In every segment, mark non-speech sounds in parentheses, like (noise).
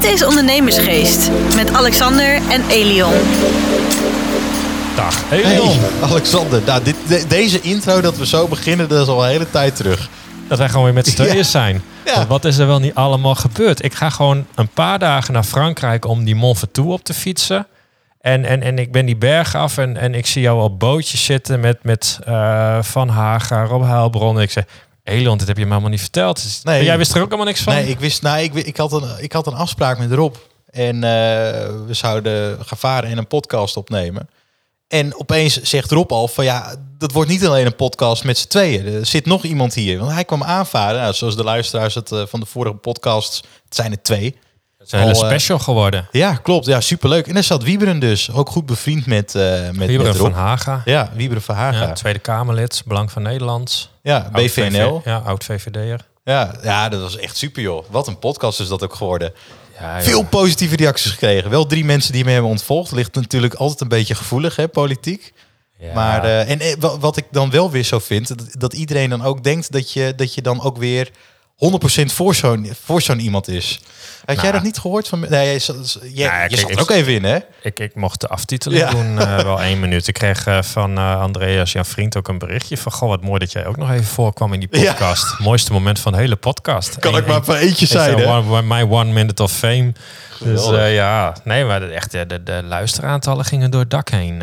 Dit is Ondernemersgeest met Alexander en Elion. Dag, Hey, Elion. Alexander, nou, dit, de- deze intro dat we zo beginnen, dat is al een hele tijd terug. Dat wij gewoon weer met z'n (laughs) tweeën Ja. zijn. Ja. Wat is er wel niet allemaal gebeurd? Ik ga gewoon een paar dagen naar Frankrijk om die Mont Ventoux op te fietsen. En, en, en ik ben die berg af en, en ik zie jou op bootjes zitten met, met eh, Van Haga, Rob Heilbron. En ik zeg, Elion, dit heb je me helemaal niet verteld. Dus- Nee. Jij wist er ook helemaal niks van? Nee, ik wist, nou, ik, ik, had een, ik had een afspraak met Rob. En eh, we zouden gaan varen en een podcast opnemen. En opeens zegt Rob al van ja, dat wordt niet alleen een podcast met z'n tweeën. Er zit nog iemand hier. Want hij kwam aanvaren. Nou, zoals de luisteraars het eh, van de vorige podcasts, het zijn er twee. Het is een hele eh, special geworden. Ja, klopt. Ja, superleuk. En daar zat Wieberen dus. Ook goed bevriend met, eh met, Wieberen met van Haga. Ja, Wieberen van Haga. Ja, Ja, Tweede Kamerlid, Belang van Nederland. Oud BVNL. VV Ja, oud VVD'er. Ja, ja, dat was echt super joh. Wat een podcast is dat ook geworden. Ja, joh. Veel positieve reacties gekregen. Wel drie mensen die me hebben ontvolgd. Ligt natuurlijk altijd een beetje gevoelig, hè, politiek. Ja. Maar eh, en wa- wat ik dan wel weer zo vind, dat, dat iedereen dan ook denkt dat je, dat je dan ook weer 100% voor zo'n voor zo'n iemand is. Had jij Nou. dat niet gehoord van? Nee, Nou ja, je kijk, zat er ik- ook even in, hè? Ik, ik mocht de aftiteling Ja. doen, eh, (laughs) wel één minuut. Ik kreeg eh, van eh, Andreas, jouw vriend, ook een berichtje van... Goh, wat mooi dat jij ook nog even voorkwam in die (laughs) Ja. podcast. Mooiste moment van de hele podcast. Kan Eén- ik maar van eentje zijn, hè? one- one- My one minute of fame. Dus ja, nee, maar de, echt, eh, de, de luisteraantallen gingen door het dak heen.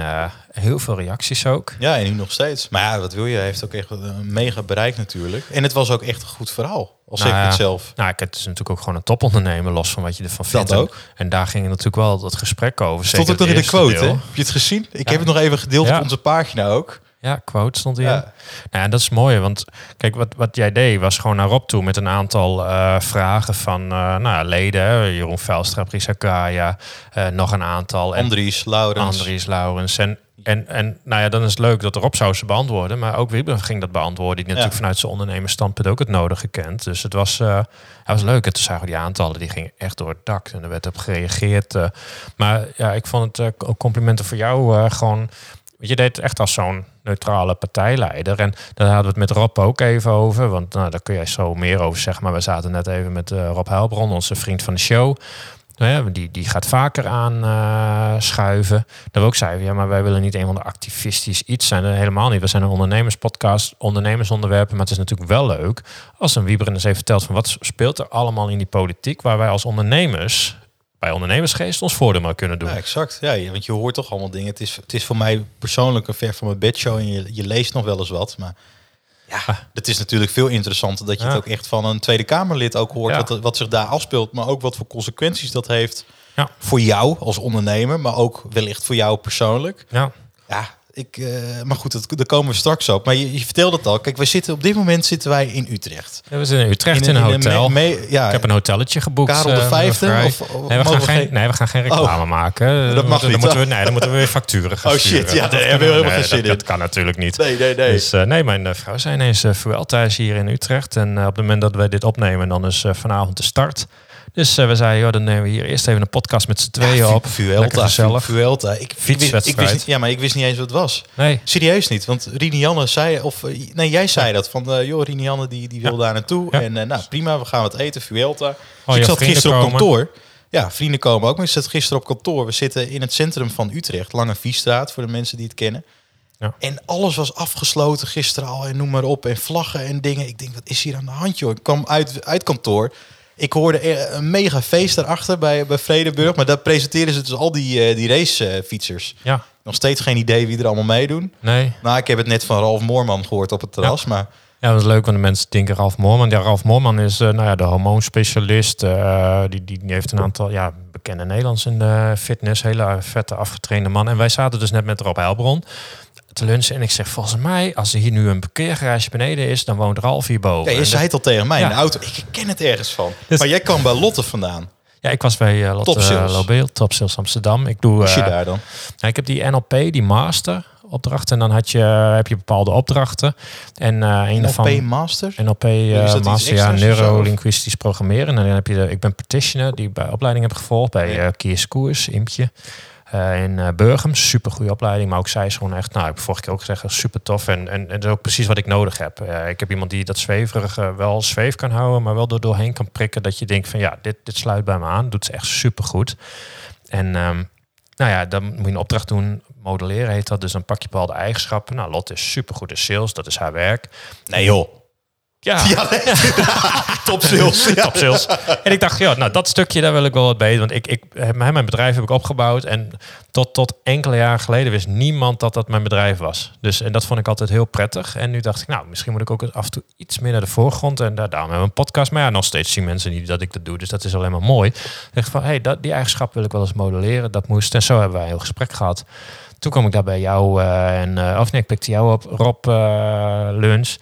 Heel veel reacties ook. Ja, en nu nog steeds. Maar ja, wat wil je? Hij heeft ook echt een mega bereik natuurlijk. En het was ook echt een goed verhaal. Al zeg ik Nou ja, het zelf. Nou, ik- het is natuurlijk ook gewoon een topondernemer, los van wat je ervan vindt. En- ook. En, daar ging natuurlijk wel dat gesprek over. Stond ook nog in de quote, hè? Heb je het gezien? Ik Ja. heb het nog even gedeeld Ja. op onze pagina ook. Ja, quote stond erin. Ja. Nou, ja, dat is mooi, want kijk, wat, wat jij deed was gewoon naar Rob toe met een aantal eh, vragen van eh, nou, leden. Jeroen Velstra, Prisa Kaya, eh, nog een aantal. En Andries, Laurens. Andries, Laurens. En, en, en nou ja, dan is het leuk dat Rob zou ze beantwoorden. Maar ook Wieber ging dat beantwoorden. Die natuurlijk Ja. vanuit zijn ondernemersstandpunt ook het nodige kent. Dus het was, eh, het was leuk. En toen zagen we die aantallen, die gingen echt door het dak. En er werd op gereageerd. eh. maar ja, ik vond het eh, complimenten voor jou gewoon... Je deed het echt als zo'n neutrale partijleider. En daar hadden we het met Rob ook even over. Want nou, daar kun jij zo meer over zeggen. Maar we zaten net even met Rob Heilbron, onze vriend van de show. Nou ja, die, die gaat vaker aan eh, schuiven. Dat we ook zeiden, ja, maar wij willen niet een van de activistisch iets zijn. Helemaal niet. We zijn een ondernemerspodcast, ondernemersonderwerpen. Maar het is natuurlijk wel leuk als een Wieber eens even vertelt van wat speelt er allemaal in die politiek. Waar wij als ondernemers, bij ondernemersgeest, ons voordeel maar kunnen doen. Ja, exact. Ja, want je hoort toch allemaal dingen. Het is, het is voor mij persoonlijk een ver van mijn bedshow en je, je leest nog wel eens wat. Maar ja, het is natuurlijk veel interessanter dat je Ja. het ook echt van een Tweede Kamerlid ook hoort. Ja. Wat, wat zich daar afspeelt, maar ook wat voor consequenties dat heeft Ja. voor jou als ondernemer, maar ook wellicht voor jou persoonlijk. Ja, Ja, ik, eh, maar goed, dat, daar komen we straks op. Maar je, je vertelde het al. Kijk, wij zitten op dit moment zitten wij in Utrecht. we zitten in Utrecht in, een- in hotel. me- ja, ik heb een hotelletje geboekt. Karel de eh, Vijfde? Of- of nee, we gaan geen, nee, we gaan geen reclame maken. (laughs) Dan mag niet, Dan moeten we, nee, dan moeten we weer facturen (laughs) gaan Oh, shit, sturen. ja, Dat daar kan- hebben we helemaal nee, geen zin dat, in. dat kan natuurlijk niet. Nee, nee, nee. Dus eh, nee, mijn vrouw zei ineens uh, thuis hier in Utrecht. En op het moment dat wij dit opnemen, dan is vanavond de start. Dus eh, we zeiden, joh, dan nemen we hier eerst even een podcast met z'n tweeën Vu- op. Vuelta. Vu- Vuelta. Ik, ik, wist, ik Fietswedstrijd. wist niet, ja, maar ik wist niet eens wat het was. Nee, Serieus niet, want Rini Janne zei, of eh, nee, jij zei dat van, eh, joh, Rini Janne die, die wil Ja. daar naartoe. Ja. En nou, prima, we gaan wat eten, Vuelta. Dus Oh, ik jouw zat gisteren op kantoor. Ja, vrienden komen ook, maar ik zat gisteren op kantoor. We zitten in het centrum van Utrecht, Lange Viestraat, voor de mensen die het kennen. Ja. En alles was afgesloten gisteren al en noem maar op. En vlaggen en dingen. Ik denk, wat is hier aan de hand, joh? Ik kwam uit, uit kantoor. Ik hoorde er een mega feest daarachter bij, bij Vredenburg. Maar daar presenteren ze dus al die, eh, die racefietsers. ja, Nog steeds geen idee wie er allemaal meedoen. nee. Nou, ik heb het net van Ralf Moorman gehoord op het terras. Maar Ja, dat is leuk, want de mensen denken Ralf Moorman. Ja, Ralf Moorman is eh, nou ja, de hormoonspecialist. eh, die, die, die heeft een aantal ja, bekende Nederlands in de fitness. Hele vette, afgetrainde man. En wij zaten dus net met Rob Heilbron te lunchen. En ik zeg, volgens mij, als er hier nu een parkeergarage beneden is... dan woont Ralf hierboven. ja, je zei het al tegen mij in de auto. Ik ken het ergens van. Dus- maar jij kwam bij Lotte vandaan. Ja, ik was bij uh, Lotte Top Sales. Lobeel, Top Sales Amsterdam. Ik doe, je eh, daar dan? nou, ik heb die NLP, die master opdrachten. En dan had je, heb je bepaalde opdrachten. En eh een NLP daarvan... Master? NLP uh, Master, ja, neurolinguistisch programmeren. En dan heb je de, ik ben practitioner die bij opleiding heb gevolgd bij Ja. eh Koers, Impje. Eh, in uh, Burgum. Super goede opleiding, maar ook zij is gewoon echt, nou, ik heb vorige keer ook gezegd, super tof. En, en, en dat is ook precies wat ik nodig heb. Uh, ik heb iemand die dat zweverige wel zweef kan houden, maar wel door doorheen kan prikken. Dat je denkt van ja, dit, dit sluit bij me aan. Doet ze echt super goed. En um, nou ja, dan moet je een opdracht doen. Modelleren heet dat. Dus dan pak je bepaalde eigenschappen. Nou, Lotte is super goed in sales. Dat is haar werk. Nee joh. Ja, (laughs) top sales. Top sales. En ik dacht, ja, nou dat stukje daar wil ik wel wat beter. Want ik, ik, mijn mijn bedrijf heb ik opgebouwd. En tot, tot enkele jaren geleden wist niemand dat dat mijn bedrijf was. Dus en dat vond ik altijd heel prettig. En nu dacht ik, nou, misschien moet ik ook af en toe iets meer naar de voorgrond. En daar, daarom hebben we een podcast. Maar ja, nog steeds zien mensen niet dat ik dat doe. Dus dat is alleen maar mooi. Ik dacht van, hé, hey, dat, die eigenschap wil ik wel eens modelleren. Dat moest. En zo hebben wij een heel gesprek gehad. Toen kwam ik daar bij jou uh, en, uh, of nee, ik pikte jou op, Rob uh, Lunch.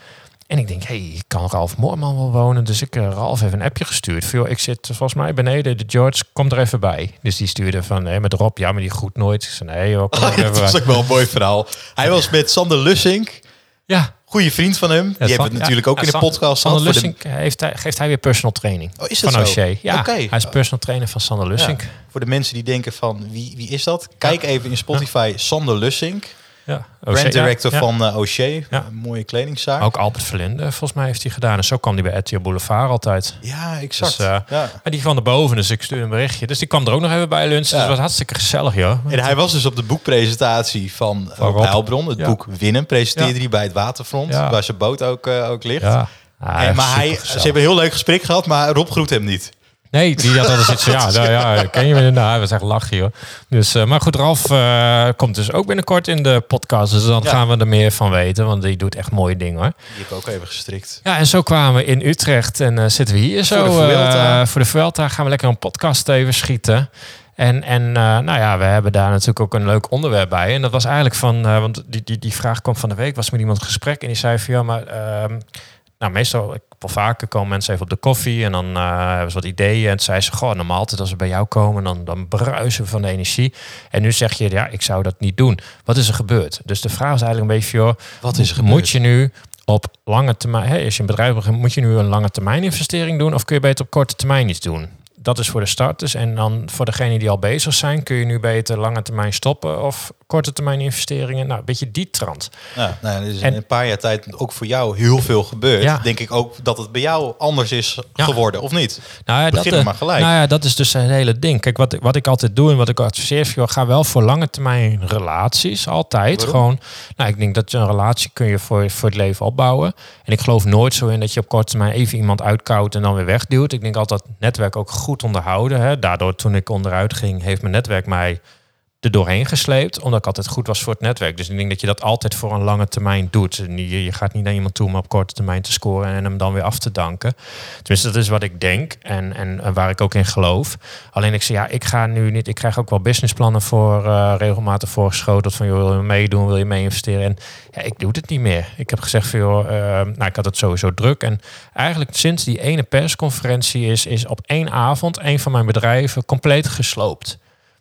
En ik denk, hé, hey, kan Ralf Moorman wel wonen? Dus ik uh, Ralf even een appje gestuurd. Veel, ik zit volgens mij beneden, de George, kom er even bij. Dus die stuurde van, nee, met Rob, ja, maar die goed nooit. Ik zei, nee, joh, kom (laughs) Oh, even dat is ook wel een mooi verhaal. Hij was met Sander Lussink, Ja, goede vriend van hem. Die hebben het natuurlijk ja, ook in de podcast Sander de- Lussink heeft hij, geeft hij weer personal training. Oh, is dat van zo? O'Shea. Ja, Oké. hij is personal trainer van Sander Lussink. Voor de mensen die denken van, wie, wie is dat? Kijk even in Spotify, Sander Lussink. Ja, Brand O'Shea, director ja, van uh, O'Shea. Ja. Een mooie kledingzaak. Ook Albert Verlinde, volgens mij heeft hij gedaan. En zo kwam hij bij RTL Boulevard altijd. Ja, exact. Dus, eh, ja. Maar die van de boven, dus ik stuurde een berichtje. Dus die kwam er ook nog even bij lunch. Dus het was hartstikke gezellig, joh. En hij was dus op de boekpresentatie van, Van. Heilbron. Het boek Winnen presenteerde hij bij het waterfront. Waar zijn boot ook, eh, ook ligt. Ja. Ah, En, maar hij, ze hebben een heel leuk gesprek gehad, maar Rob groet hem niet. Nee, die had altijd iets van, ja, (laughs) nou, ja, ken je me inderdaad. Hij was echt lachen, joh. Dus, eh, maar goed, Ralf eh, komt dus ook binnenkort in de podcast. Dus dan Ja. gaan we er meer van weten, want die doet echt mooie dingen, hoor. Die heb ik ook even gestrikt. Ja, en zo kwamen we in Utrecht en eh, zitten we hier zo. de Vuelta. voor de Vuelta gaan we lekker een podcast even schieten. En, en nou ja, we hebben daar natuurlijk ook een leuk onderwerp bij. En dat was eigenlijk van, want die, die, die vraag kwam van de week, was met iemand gesprek. En die zei van, ja, maar ehm, nou meestal, ik wel vaker komen mensen even op de koffie en dan eh, hebben ze wat ideeën. En zei ze, goh, normaal altijd als we bij jou komen, dan, dan bruisen we van de energie. En nu zeg je, ja, ik zou dat niet doen. Wat is er gebeurd? Dus de vraag is eigenlijk een beetje, joh, Wat is er gebeurd? moet je nu op lange termijn, hè, als je een bedrijf begint, moet je nu een lange termijn investering doen of kun je beter op korte termijn iets doen? Dat is voor de starters. En dan voor degenen die al bezig zijn, kun je nu beter lange termijn stoppen of korte termijn investeringen. Nou, een beetje die trant. Ja, nou, er is En- in een paar jaar tijd ook voor jou heel veel gebeurd. Ja. Denk ik ook dat het bij jou anders is Ja. geworden, of niet? Nou ja, Begin dat, maar gelijk. Nou ja, dat is dus het hele ding. Kijk, wat, ik- wat ik altijd doe en wat ik adviseer, is, joh, ga wel voor lange termijn relaties. Altijd. Waarom? Gewoon, nou, ik denk dat je een relatie kun je voor, voor het leven opbouwen. En ik geloof nooit zo in dat je op korte termijn even iemand uitkoudt en dan weer wegduwt. Ik denk altijd netwerk ook goed onderhouden. Hè. Daardoor, toen ik onderuit ging, heeft mijn netwerk mij doorheen gesleept, omdat ik altijd goed was voor het netwerk. Dus ik denk dat je dat altijd voor een lange termijn doet. Je, gaat niet naar iemand toe om op korte termijn te scoren en hem dan weer af te danken. Tenminste, dat is wat ik denk en, en, waar ik ook in geloof. Alleen ik zeg, ja, ik ga nu niet. Ik krijg ook wel businessplannen voor eh, regelmatig voorgeschoteld van, joh, wil je meedoen, wil je mee investeren? En ja, ik doe het niet meer. Ik heb gezegd van, joh, eh, nou, ik had het sowieso druk. En eigenlijk sinds die ene persconferentie is, is op één avond een van mijn bedrijven compleet gesloopt.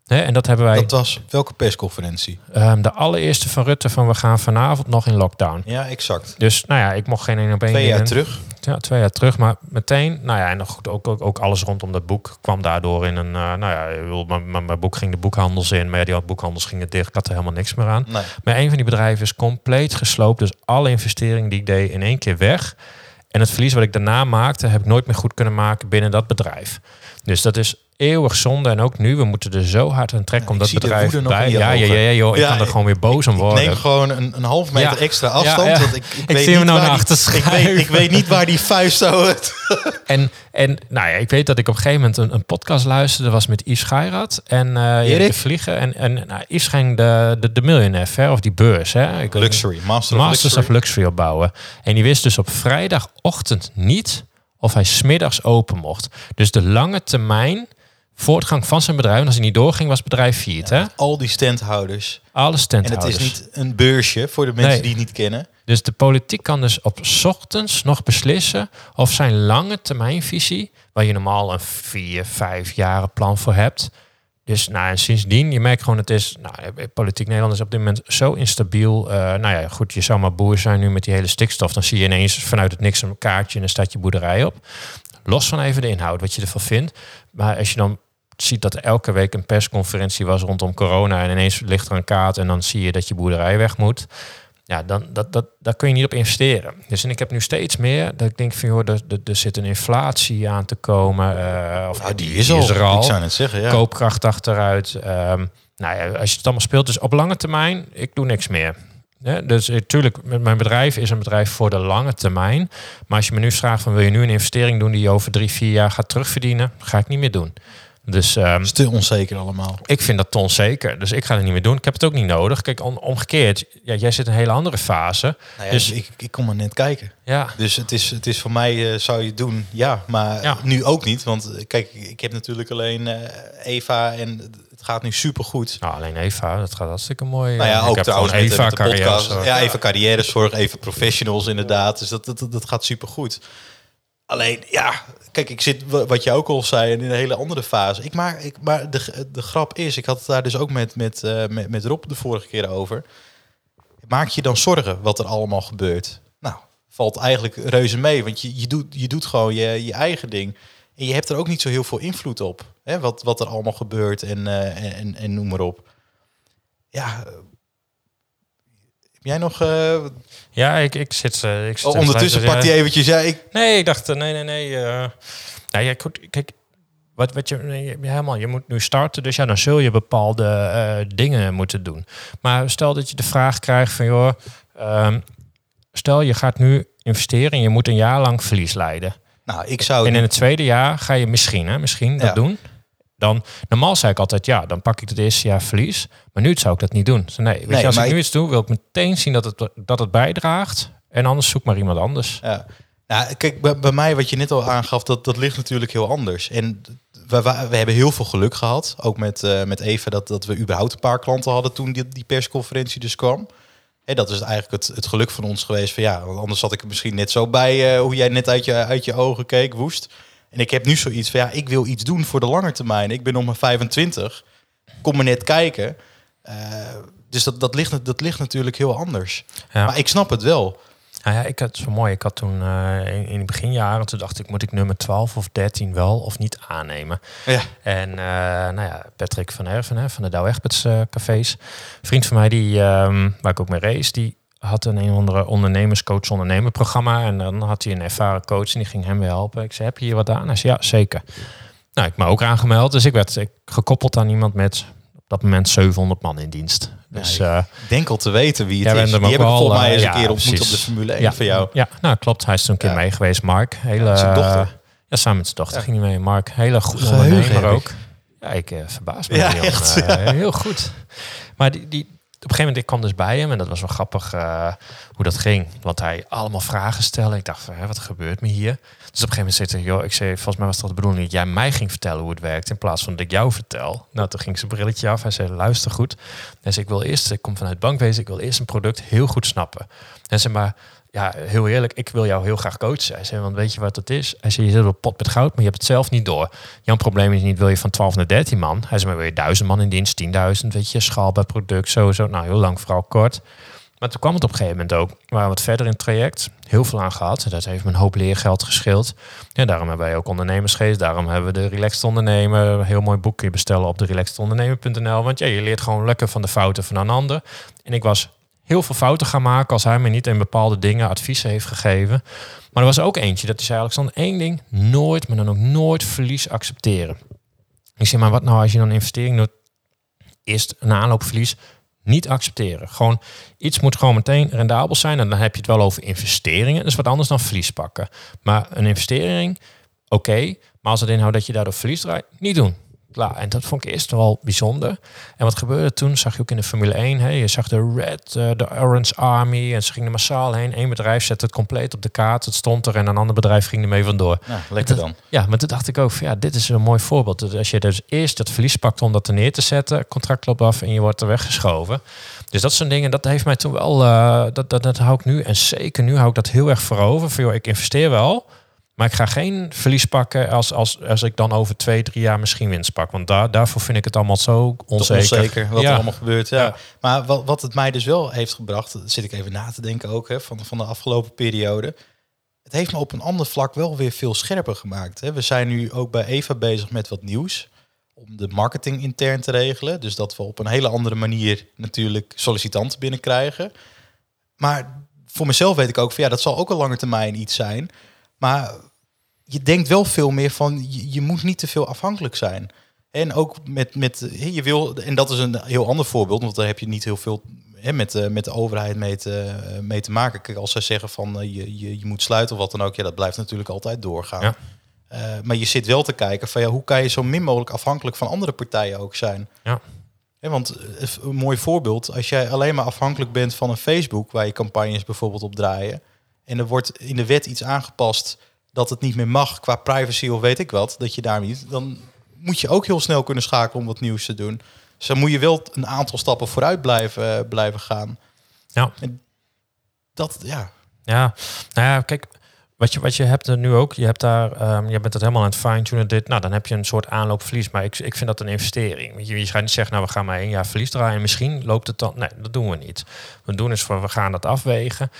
En dat hebben wij. Dat was welke persconferentie? Ehm, de allereerste van Rutte van we gaan vanavond nog in lockdown. Ja, exact. Dus nou ja, ik mocht geen één op één Twee jaar terug. Ja, twee jaar terug, maar meteen, nou ja, en dan goed, ook, ook, ook alles rondom dat boek kwam daardoor in een, eh, nou ja, mijn, mijn, mijn boek ging de boekhandels in, maar ja, die boekhandels gingen dicht, ik had er helemaal niks meer aan. Nee. Maar een van die bedrijven is compleet gesloopt, dus alle investeringen die ik deed in één keer weg. En het verlies wat ik daarna maakte, heb ik nooit meer goed kunnen maken binnen dat bedrijf. Dus dat is eeuwig zonde. En ook nu, we moeten er zo hard aan trekken Ja, om ik dat zie de bedrijf bij. Ja, ja, ja, joh, ik Ja, kan er ik- gewoon weer boos om Ik worden. neem gewoon een, een half meter Ja. extra afstand. Ja, ja. Want ik, ik, Ik weet zie hem nou naar achter ik weet, ik weet niet waar die vuist zo... het- (laughs) En, en nou ja, ik weet dat ik op een gegeven moment een, een podcast luisterde, was met Yves Scheirat en eh Erik? de vliegen. En, en nou, Yves ging de, de, de Millionaire Fair, of die beurs, hè? Ik, Luxury. Master of Masters Luxury. of Luxury opbouwen. En die wist dus op vrijdagochtend niet of hij smiddags open mocht. Dus de lange termijn voortgang van zijn bedrijf, en als hij niet doorging, was het bedrijf failliet. hè? Al die standhouders. Alle En het standhouders. is niet een beursje voor de mensen Nee. die het niet kennen. Dus de politiek kan dus op 's ochtends nog beslissen of zijn lange termijnvisie, waar je normaal een vier, vijf jaren plan voor hebt. Dus nou, en sindsdien, je merkt gewoon, het is, nou, eh, politiek Nederland is op dit moment zo instabiel. Eh, nou ja, goed, je zou maar boer zijn nu met die hele stikstof. Dan zie je ineens vanuit het niks een kaartje en dan staat je boerderij op. Los van even de inhoud, wat je ervan vindt. Maar als je dan ziet dat er elke week een persconferentie was rondom corona en ineens ligt er een kaart en dan zie je dat je boerderij weg moet. Ja, dan dat, dat, daar kun je niet op investeren. Dus en ik heb nu steeds meer dat ik denk van joh, er, er, zit een inflatie aan te komen. eh, of Nou, die is al. er al. Ik zou net zeggen, ja. Koopkracht achteruit. Ehm, nou ja, als je het allemaal speelt, dus op lange termijn, ik doe niks meer. Ja, dus natuurlijk, met mijn bedrijf is een bedrijf voor de lange termijn. Maar als je me nu vraagt van wil je nu een investering doen die je over drie, vier jaar gaat terugverdienen, ga ik niet meer doen. Dus ehm, Het is te onzeker allemaal. ik vind dat ton zeker. Dus ik ga het niet meer doen. Ik heb het ook niet nodig. Kijk, om, omgekeerd, ja, jij zit in een hele andere fase. Nou ja, Dus- ik, ik kom maar net kijken. Ja, Dus het is, het is voor mij, eh, zou je het doen, ja. Maar Ja. nu ook niet. Want eh, kijk, ik heb natuurlijk alleen eh, Eva en gaat nu supergoed. nou, alleen Eva, dat gaat hartstikke mooi. Nou ja, Ik ook heb trouwens gewoon met, de- carrière podcast. zo. Ja, even carrièrezorg, even professionals inderdaad. Dus dat, dat, dat gaat supergoed. Alleen, ja, kijk, ik zit, wa- wat je ook al zei, in een hele andere fase. Ik maar, ik, maar de, de grap is, ik had het daar dus ook met, met, eh, met, met Rob de vorige keer over. Maak je dan zorgen wat er allemaal gebeurt? Nou, valt eigenlijk reuze mee, want je, je, doet, je doet gewoon je, je eigen ding. En je hebt er ook niet zo heel veel invloed op, hè, wat, wat er allemaal gebeurt en, eh, en, en, noem maar op. Ja, eh, jij nog... eh, Ja, ik, ik zit... eh, ik zit oh, ondertussen pakt hij eventjes... Ja, ik, Nee, ik dacht, nee, nee, nee. eh nou ja, goed, kijk, wat, wat je, nee, helemaal, je moet nu starten, dus ja, dan zul je bepaalde dingen moeten doen. Maar stel dat je de vraag krijgt van, joh, ehm, stel je gaat nu investeren en je moet een jaar lang verlies leiden. Nou, ik zou... En in het tweede jaar ga je misschien, hè, misschien dat Ja. doen. Dan, normaal zei ik altijd, ja, dan pak ik het eerste jaar verlies. Maar nu zou ik dat niet doen. Dus nee, weet Nee, je, als ik nu ik- iets doe, wil ik meteen zien dat het, dat het bijdraagt. En anders zoek maar iemand anders. Ja. Nou, kijk, bij, bij mij, wat je net al aangaf, dat, dat ligt natuurlijk heel anders. En we, we, we hebben heel veel geluk gehad. Ook met, eh, met Eva, dat, dat we überhaupt een paar klanten hadden toen die, die persconferentie dus kwam. Hè, dat is eigenlijk het, het geluk van ons geweest. Van ja, want anders zat ik er misschien net zo bij eh, hoe jij net uit je, uit je ogen keek, woest. En ik heb nu zoiets van ja, ik wil iets doen voor de lange termijn. Ik ben nog maar 25. Kom maar net kijken. Eh, dus dat, dat, ligt, dat ligt natuurlijk heel anders. Ja. Maar ik snap het wel. Nou ja, ik had zo mooi. Ik had toen eh, in, in de beginjaren, toen dacht ik, moet ik nummer 12 of 13 wel of niet aannemen? Ja. En eh, nou ja, Patrick van Erven hè, van de Douwe Egberts eh, cafés, vriend van mij die, ehm, waar ik ook mee race, die had een een of andere ondernemerscoach ondernemerprogramma en dan had hij een ervaren coach en die ging hem weer helpen. Ik zei, heb je hier wat aan? Hij zei, ja, zeker. Nou, ik me ook aangemeld, dus ik werd ik, gekoppeld aan iemand met dat moment 700 man in dienst. Dus Ja, eh, Ik denk al te weten wie het is. Die hem heb ook ik volgens mij eens eh, een ja, keer ontmoet op de Formule 1 ja, van jou. Ja, nou klopt. Hij is toen een keer mee geweest, Mark. Hele, Ja, zijn dochter. Ja, samen met zijn dochter ging hij mee. Mark, hele goede Geheugen ondernemer ook. Ja, ik eh, verbaas me. Ja, jongen. echt, Eh, heel goed. Maar die, die, op een gegeven moment, ik kwam dus bij hem en dat was wel grappig eh, hoe dat ging. Want hij allemaal vragen stelde. Ik dacht, hè, wat gebeurt me hier? Dus op een gegeven moment zei hij, joh, ik zei, volgens mij was dat de bedoeling dat jij mij ging vertellen hoe het werkt in plaats van dat ik jou vertel. Nou, toen ging zijn brilletje af. Hij zei, luister goed. Hij zei, ik wil eerst, ik kom vanuit bankwezen, ik wil eerst een product heel goed snappen. En zei, maar ja, heel eerlijk, ik wil jou heel graag coachen. Hij zei, want weet je wat het is? Hij zei, je zit op pot met goud, maar je hebt het zelf niet door. Jouw probleem is niet, wil je van 12 naar 13 man? Hij zei, maar wil je 1000 man in dienst, 10.000, weet je, schaalbaar product, sowieso. Nou, heel lang, vooral kort. Maar toen kwam het op een gegeven moment ook. We waren wat verder in het traject. Heel veel aan gehad. Dat heeft me een hoop leergeld gescheeld. Ja, daarom hebben wij ook ondernemersgeest. Daarom hebben we de Relaxed Ondernemer. Heel mooi boek kun je bestellen op de relaxedondernemer.nl. Want ja, je leert gewoon lekker van de fouten van een ander. En ik was heel veel fouten gaan maken als hij me niet in bepaalde dingen adviezen heeft gegeven. Maar er was ook eentje dat hij zei, Alexander, één ding, nooit, maar dan ook nooit verlies accepteren. Ik zeg, maar wat nou als je dan een investering doet, eerst een aanloopverlies niet accepteren. Gewoon iets moet gewoon meteen rendabel zijn en dan heb je het wel over investeringen. Is wat anders dan verlies pakken. Maar een investering, oké, maar als het inhoudt dat je daardoor verlies draait, niet doen. Klaar. En dat vond ik eerst wel bijzonder. En wat gebeurde toen? Zag je ook in de Formule 1. Hè? Je zag de Red, eh, de Orange Army. En ze gingen massaal heen. Eén bedrijf zette het compleet op de kaart. Het stond er en een ander bedrijf ging ermee vandoor. Nou, lekker dan. Ja, maar toen dacht ik ook van ja, dit is een mooi voorbeeld. Dat Als je dus eerst het verlies pakt om dat er neer te zetten, contract loopt af en je wordt er weggeschoven. Dus dat soort dingen, dat heeft mij toen wel, eh, dat, dat, dat hou ik nu en zeker nu hou ik dat heel erg voor over. Van joh, ik investeer wel, maar ik ga geen verlies pakken als, als, als ik dan over twee, drie jaar misschien winst pak. Want daar, daarvoor vind ik het allemaal zo onzeker. Onzeker wat Ja. er allemaal gebeurt. Ja. Ja. Maar wat, wat het mij dus wel heeft gebracht, zit ik even na te denken ook hè, van, van de afgelopen periode. Het heeft me op een ander vlak wel weer veel scherper gemaakt. Hè. We zijn nu ook bij Eva bezig met wat nieuws. om de marketing intern te regelen. Dus dat we op een hele andere manier natuurlijk sollicitanten binnenkrijgen. Maar voor mezelf weet ik ook van ja, dat zal ook een lange termijn iets zijn. Maar je denkt wel veel meer van je, je moet niet te veel afhankelijk zijn. En ook met, met je wil, en dat is een heel ander voorbeeld, want daar heb je niet heel veel hè, met, uh, met de overheid mee te, mee te maken. Kijk, als zij zeggen van uh, je, je, je moet sluiten of wat dan ook, ja, dat blijft natuurlijk altijd doorgaan. Ja. maar je zit wel te kijken van ja, hoe kan je zo min mogelijk afhankelijk van andere partijen ook zijn. Ja. Ja, want een mooi voorbeeld, als jij alleen maar afhankelijk bent van een Facebook waar je campagnes bijvoorbeeld op draaien, en er wordt in de wet iets aangepast dat het niet meer mag qua privacy of weet ik wat, dat je daar niet, dan moet je ook heel snel kunnen schakelen om wat nieuws te doen. Dus dan moet je wel een aantal stappen vooruit blijven, blijven gaan. Ja. En dat, ja. Ja, nou ja, kijk, wat je, wat je hebt er nu ook, je hebt daar, um, je bent het helemaal aan het fine-tunen. Dit, nou, dan heb je een soort aanloopverlies. Maar ik, ik vind dat een investering. Je, je gaat niet zeggen, nou, we gaan maar één jaar verlies draaien. Misschien loopt het dan. Nee, dat doen we niet. We doen is voor, we gaan dat afwegen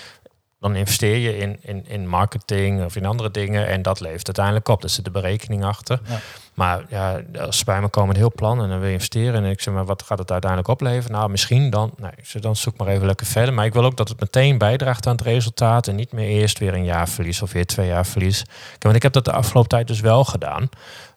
dan investeer je in, in, in marketing of in andere dingen en dat levert uiteindelijk op. Er zit de berekening achter. Ja. Maar ja, als bij me komen een heel plan en dan wil je investeren en ik zeg maar, wat gaat het uiteindelijk opleveren? Nou, misschien dan, nee, dan zoek maar even lekker verder. Maar ik wil ook dat het meteen bijdraagt aan het resultaat en niet meer eerst weer een jaar verlies of weer twee jaar verlies. Want ik heb dat de afgelopen tijd dus wel gedaan.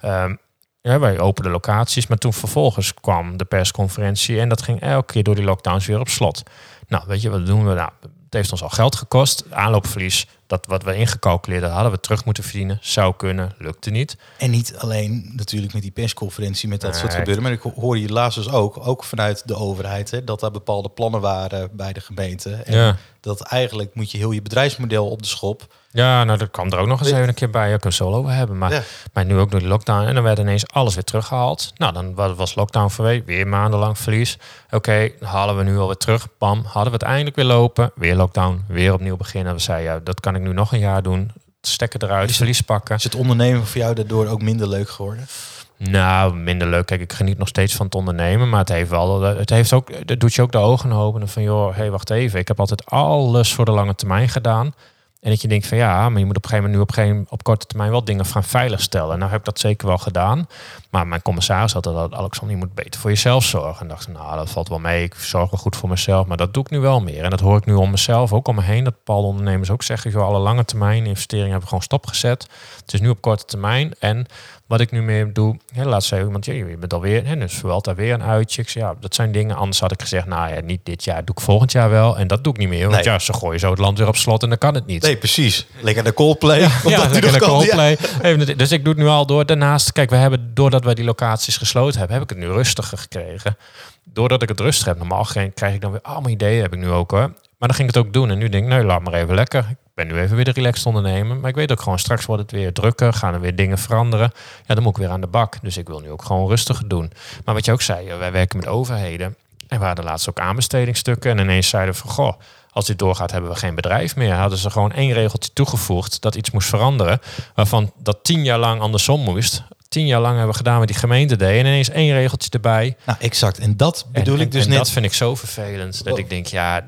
Um, ja, wij openden locaties, maar toen vervolgens kwam de persconferentie en dat ging elke keer door die lockdowns weer op slot. Nou, weet je, wat doen we? Nou, het heeft ons al geld gekost. Aanloopverlies, dat wat we ingecalculeerd hadden, we terug moeten verdienen. Zou kunnen, lukte niet. En niet alleen natuurlijk met die persconferentie, met dat nee. soort gebeuren. Maar ik hoor je laatst dus ook, ook vanuit de overheid, hè, dat daar bepaalde plannen waren bij de gemeente. En ja. dat eigenlijk moet je heel je bedrijfsmodel op de schop. Ja, nou dat kwam er ook nog eens even een keer bij. Je kan solo hebben. Maar, Ja. maar nu ook door de lockdown. En dan werd ineens alles weer teruggehaald. Nou, dan wa- was lockdown verwezen. Weer maandenlang verlies. Oké, dan halen we nu alweer terug. Bam, hadden we het eindelijk weer lopen. Weer lockdown. Weer opnieuw beginnen. We zeiden, ja, dat kan ik nu nog een jaar doen. Stekken eruit, verlies pakken. Is het ondernemen voor jou daardoor ook minder leuk geworden? Nou, minder leuk. Kijk, ik geniet nog steeds van het ondernemen. Maar het heeft wel, het heeft ook, het doet je ook de ogen openen van, joh, hé, hey, wacht even. Ik heb altijd alles voor de lange termijn gedaan. En dat je denkt van ja, maar je moet op een gegeven moment nu op, op korte termijn wel dingen gaan veiligstellen. Nou heb ik dat zeker wel gedaan. Maar mijn commissaris had dat, Alexander, je moet beter voor jezelf zorgen. En dacht, nou, dat valt wel mee. Ik zorg wel goed voor mezelf. Maar dat doe ik nu wel meer. En dat hoor ik nu om mezelf ook om me heen. Dat bepaalde ondernemers ook zeggen, joh, alle lange termijn investeringen hebben gewoon stopgezet. Het is nu op korte termijn. En wat ik nu meer doe, hè, laat zeggen iemand, ja, je bent alweer, hè, dus daar weer een uitje. Ik ja, dat zijn dingen. Anders had ik gezegd, nou ja, niet dit jaar, doe ik volgend jaar wel. En dat doe ik niet meer. Want Nee. ja, ze gooien zo het land weer op slot en dan kan het niet. Nee, precies. Lekker de Coldplay. Ja, (laughs) Ja, dat lekker de. Ja. Coldplay. Even het- Dus ik doe het nu al door. Daarnaast, kijk, we hebben, doordat wij die locaties gesloten hebben, heb ik het nu rustiger gekregen. Doordat ik het rustig heb, normaal geen, krijg ik dan weer allemaal ideeën, heb ik nu ook hoor. Maar dan ging het ook doen. En nu denk ik, nee, laat maar even lekker. Ik ben nu even weer de relaxed ondernemen. Maar ik weet ook gewoon, straks wordt het weer drukker. Gaan er weer dingen veranderen. Ja, dan moet ik weer aan de bak. Dus ik wil nu ook gewoon rustiger doen. Maar wat je ook zei, wij werken met overheden. En we hadden laatst ook aanbestedingsstukken. En ineens zeiden we van, goh, als dit doorgaat hebben we geen bedrijf meer. Hadden ze gewoon één regeltje toegevoegd dat iets moest veranderen. Waarvan dat tien jaar lang andersom moest. Tien jaar lang hebben we gedaan met die gemeente deed. En ineens één regeltje erbij. Nou, exact. En dat bedoel En- ik dus en net. Dat vind ik zo vervelend. Dat Oh. ik denk, ja,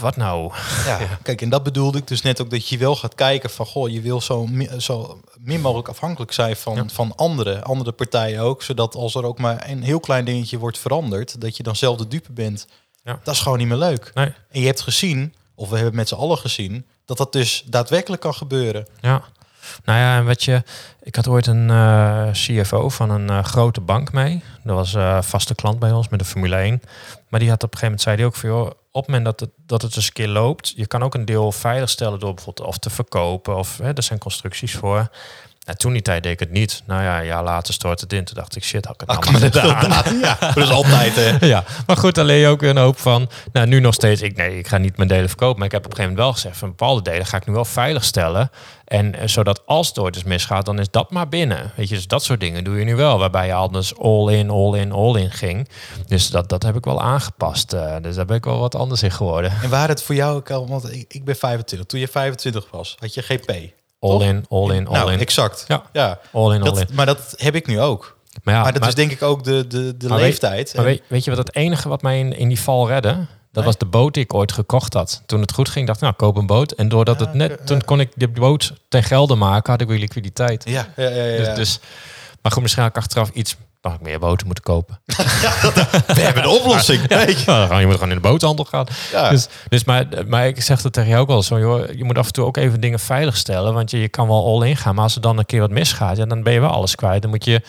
wat nou? Ja, (laughs) kijk, en dat bedoelde ik dus net ook dat je wel gaat kijken van goh, je wil zo, zo min mogelijk afhankelijk zijn van, Ja. van andere, andere partijen ook. Zodat als er ook maar een heel klein dingetje wordt veranderd, dat je dan zelf de dupe bent. Ja. Dat is gewoon niet meer leuk. Nee, En je hebt gezien, of we hebben met z'n allen gezien, dat dat dus daadwerkelijk kan gebeuren. ja. Nou ja, en wat je, ik had ooit een eh, CFO van een eh, grote bank mee. Dat was eh vaste klant bij ons met de Formule 1. Maar die had op een gegeven moment zei die ook van joh, op het moment dat het, dat het een keer loopt, je kan ook een deel veiligstellen door bijvoorbeeld of te verkopen of hè, er zijn constructies voor. Nou, toen die tijd deed ik het niet. Nou ja, een jaar later stort het in. Toen dacht ik, shit, had ik het Ah, allemaal kan gedaan. (laughs) Ja, dat is altijd. Ja, maar goed, dan leer je ook weer een hoop van. Nou, nu nog steeds, ik, nee, ik ga niet mijn delen verkopen. Maar ik heb op een gegeven moment wel gezegd, van bepaalde delen ga ik nu wel veilig stellen. En eh, zodat als het ooit eens misgaat, dan is dat maar binnen. Weet je, dus dat soort dingen doe je nu wel. Waarbij je anders all in, all in, all in ging. Dus dat, dat heb ik wel aangepast. eh, dus daar ben ik wel wat anders in geworden. En waar het voor jou ook al, want ik, ik ben 25. Toen je 25 was, had je GP. All Toch? in, all in, all nou, in. exact. Ja. ja. All in, all Dat, in. maar dat heb ik nu ook. Maar, ja, maar dat maar- is denk ik ook de, de, de Maar weet- leeftijd. Maar weet, weet je wat het enige wat mij in, in die val redde? Dat was de boot die ik ooit gekocht had. Toen het goed ging, dacht ik, nou, koop een boot. En doordat Ja, het net, toen kon ik de boot ten gelde maken, had ik weer liquiditeit. ja, ja, ja, ja. Dus, dus, maar goed, misschien had ik achteraf iets mag ik meer boten moeten kopen. (laughs) We hebben de oplossing. weet je. Ja, je moet gewoon in de boothandel gaan. Dus, dus maar, maar ik zeg dat tegen jou ook wel zo, joh, je moet af en toe ook even dingen veilig stellen, want je, je kan wel all in gaan, maar als er dan een keer wat misgaat, ja, dan ben je wel alles kwijt. Dan moet je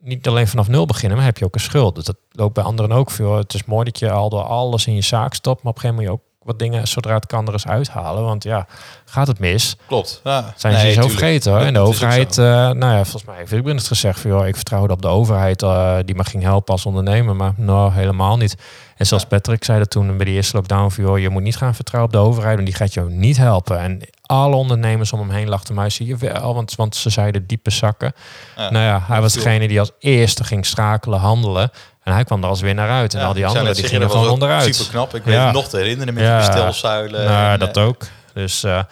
niet alleen vanaf nul beginnen, maar heb je ook een schuld. Dus dat loopt bij anderen ook veel. Het is mooi dat je al door alles in je zaak stopt, maar op een gegeven moment je ook wat dingen, zodra het kan, er eens uithalen. Want ja, gaat het mis, Klopt. Ja. zijn ze zo vergeten hoor. En de overheid, eh, nou ja, volgens mij heeft ik ben het gezegd van, joh, ik vertrouwde op de overheid eh, die me ging helpen als ondernemer, maar nou, helemaal niet. En zoals Patrick zei dat toen bij de eerste lockdown, van, joh, je moet niet gaan vertrouwen op de overheid, want die gaat jou niet helpen. En alle ondernemers om hem heen lachten mij, zie je wel, want, want ze zeiden diepe zakken. Ja. Nou ja, hij was degene die als eerste ging schakelen, handelen. En hij kwam er als winnaar uit. En Ja, al die anderen die gingen gewoon onderuit. Super knap. Ik weet Ja. nog te herinneren met Ja. die bestelzuilen. Nou, en, dat eh, ook. Dus, eh,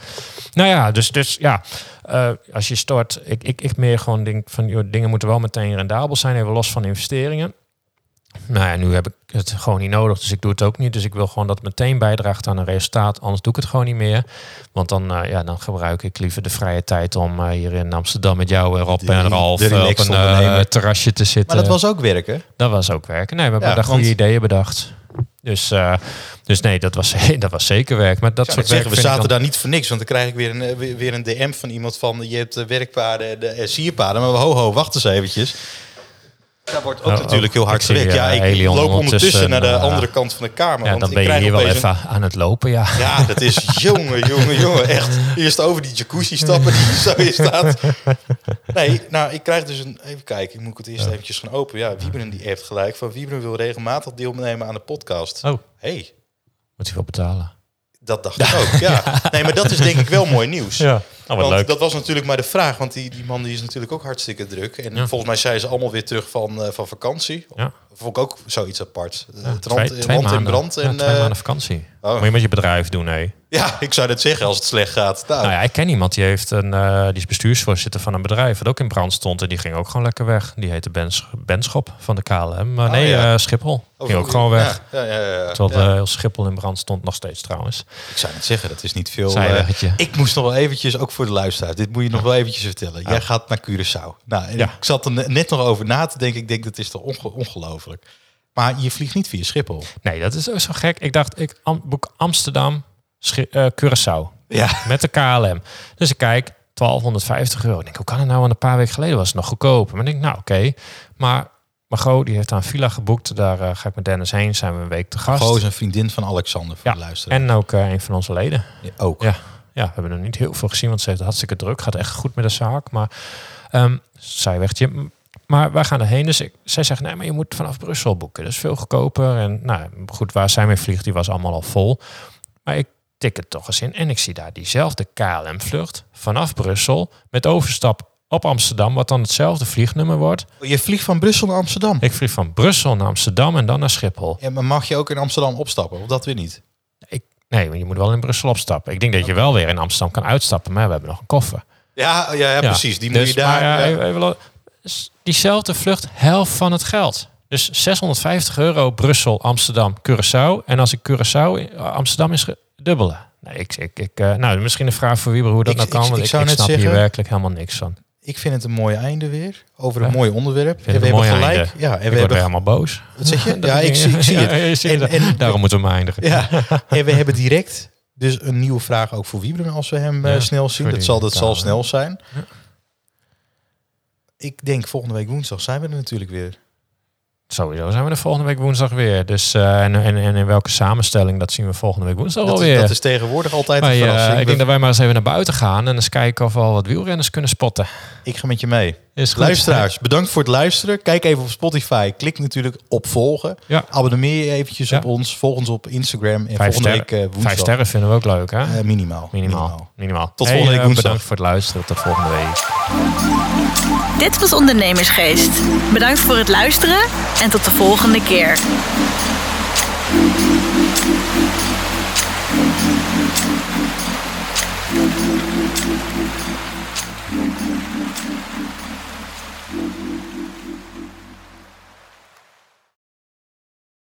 nou ja, dus, dus ja, eh, als je stort, ik, ik, ik meer gewoon denk van, joh, dingen moeten wel meteen rendabel zijn, even los van investeringen. Nou ja, nu heb ik het gewoon niet nodig, dus ik doe het ook niet. Dus ik wil gewoon dat het meteen bijdraagt aan een resultaat, anders doe ik het gewoon niet meer. Want dan, eh, ja, dan gebruik ik liever de vrije tijd om eh, hier in Amsterdam met jou, eh, Rob De- en Ralf eh, op een terrasje te zitten. Maar dat was ook werken. Dat was ook werken. Nee, we hebben Ja, daar goede want- ideeën bedacht. Dus, eh, dus nee, dat was, (laughs) dat was zeker werk. Maar dat soort werk zeggen, we zaten dan- daar niet voor niks. Want dan krijg ik weer een, weer een DM van iemand van... je hebt werkpaden en sierpaden. Maar ho, ho, wacht eens eventjes. Daar wordt ook Oh, natuurlijk heel hard gewerkt. Ja, eh, ik Elion loop ondertussen naar de andere kant van de kamer. Ja, want dan ik ben je hier wel even aan het lopen, ja. Ja, dat is (laughs) jongen, jongen, jongen. Echt. Eerst over die jacuzzi stappen die zo in staat. Nee, nou, ik krijg dus een... Even kijken, ik moet het eerst eventjes gaan openen. Ja, Wieberen die heeft gelijk. Van Wieberen wil regelmatig deelnemen aan de podcast. Oh, hey, moet hij wel betalen. dat dacht ik ook. Ja. (laughs) Nee, maar dat is denk ik wel mooi nieuws. Ja, oh, Want leuk. dat was natuurlijk maar de vraag, want die, die man die is natuurlijk ook hartstikke druk. En Ja. volgens mij zijn ze allemaal weer terug van, eh, van vakantie. Ja. Vond ik ook zoiets apart. Ja, het twee, twee rand in brand. ja, En, twee eh, maanden vakantie. oh. Moet je met je bedrijf doen, nee. ja, ik zou net zeggen als het slecht gaat. Nou, Nou ja, ik ken iemand die heeft een, eh, die is bestuursvoorzitter van een bedrijf dat ook in brand stond en die ging ook gewoon lekker weg. Die heette Ben, Sch- Ben Schop van de KLM. Maar Oh, nee, ja. eh, Schiphol. over- Ging ook gewoon weg. Ja, ja, ja, ja. Terwijl Ja. eh, heel Schiphol in brand stond, nog steeds trouwens. Ik zou net zeggen, dat is niet veel. Eh, ik moest nog wel eventjes, ook voor de luisteraar, dit moet je nog wel eventjes vertellen. Jij gaat naar Curaçao. Nou, en ik zat er net nog over na te denken. Ik denk, dat is toch onge- ongelooflijk. Maar je vliegt niet via Schiphol. Nee, dat is ook zo gek. Ik dacht, ik am- boek Amsterdam, Schi- eh, Curaçao. Ja, Met de KLM. Dus ik kijk, 1250 euro. Ik denk, hoe kan het nou? Want een paar weken geleden was het nog goedkoper. Maar ik denk, nou oké. Maar Margot, die heeft een villa geboekt. Daar eh, ga ik met Dennis heen. Zijn we een week te gast. Goos een vriendin van Alexander voor Ja, de luisteraar. En ook eh, een van onze leden. Ja, ook. Ja. Ja, we hebben er niet heel veel gezien, want ze heeft hartstikke druk. Gaat echt goed met de zaak. Maar ehm zij wegtje. M- Maar wij gaan erheen. Dus ik, zij zegt, nee, maar je moet vanaf Brussel boeken. Dat is veel goedkoper. En nou goed, waar zij mee vliegt, die was allemaal al vol. Maar ik tik het toch eens in. En ik zie daar diezelfde KLM-vlucht vanaf Brussel. Met overstap op Amsterdam, wat dan hetzelfde vliegnummer wordt. Je vliegt van Brussel naar Amsterdam. Ik vlieg van Brussel naar Amsterdam en dan naar Schiphol. Ja, maar mag je ook in Amsterdam opstappen? Of dat weer niet? Nee, maar je moet wel in Brussel opstappen. Ik denk dat je wel weer in Amsterdam kan uitstappen, maar we hebben nog een koffer. Ja, ja, ja, precies. Die moet Dus, je daar... maar ja, even- lo- s- diezelfde vlucht, helft van het geld. Dus 650 euro Brussel, Amsterdam, Curaçao. En als ik Curaçao, in- Amsterdam is dubbele. Nee, ik, ik, ik, eh, nou, misschien een vraag voor Wieber hoe dat Ik- nou kan. ik want ik, snap zeggen- hier werkelijk helemaal niks van. Ik vind het een mooi einde weer. Over een Ja. mooi onderwerp. En we hebben mooi gelijk. einde. Ja, en ik we hebben... helemaal boos. Wat zeg je? (laughs) Ja, ik zie, ik zie het. En- het. en- Daarom moeten we hem eindigen. Ja, (laughs) en we hebben direct dus een nieuwe vraag ook voor Wiebren als we hem eh, Ja, snel zien. Dat zal, dat zal snel zijn. Ik denk volgende week woensdag zijn we er natuurlijk weer. Sowieso zijn we er volgende week woensdag weer. Dus, eh, en, en, en in welke samenstelling, dat zien we volgende week woensdag Dat, alweer. dat is tegenwoordig altijd een eh, verrassing. ik denk dat wij maar eens even naar buiten gaan en eens kijken of we al wat wielrenners kunnen spotten. Ik ga met je mee. Is goed. Luisteraars, bedankt voor het luisteren. Kijk even op Spotify. Klik natuurlijk op volgen. Ja. Abonneer je eventjes Ja. op ons. Volg ons op Instagram. En Vijf volgende sterren. week eh, woensdag. Vijf sterren vinden we ook leuk, hè? Eh, minimaal. minimaal. minimaal. Tot Hey, volgende week eh, woensdag. Bedankt voor het luisteren. Tot volgende week. Dit was Ondernemersgeest. Bedankt voor het luisteren en tot de volgende keer.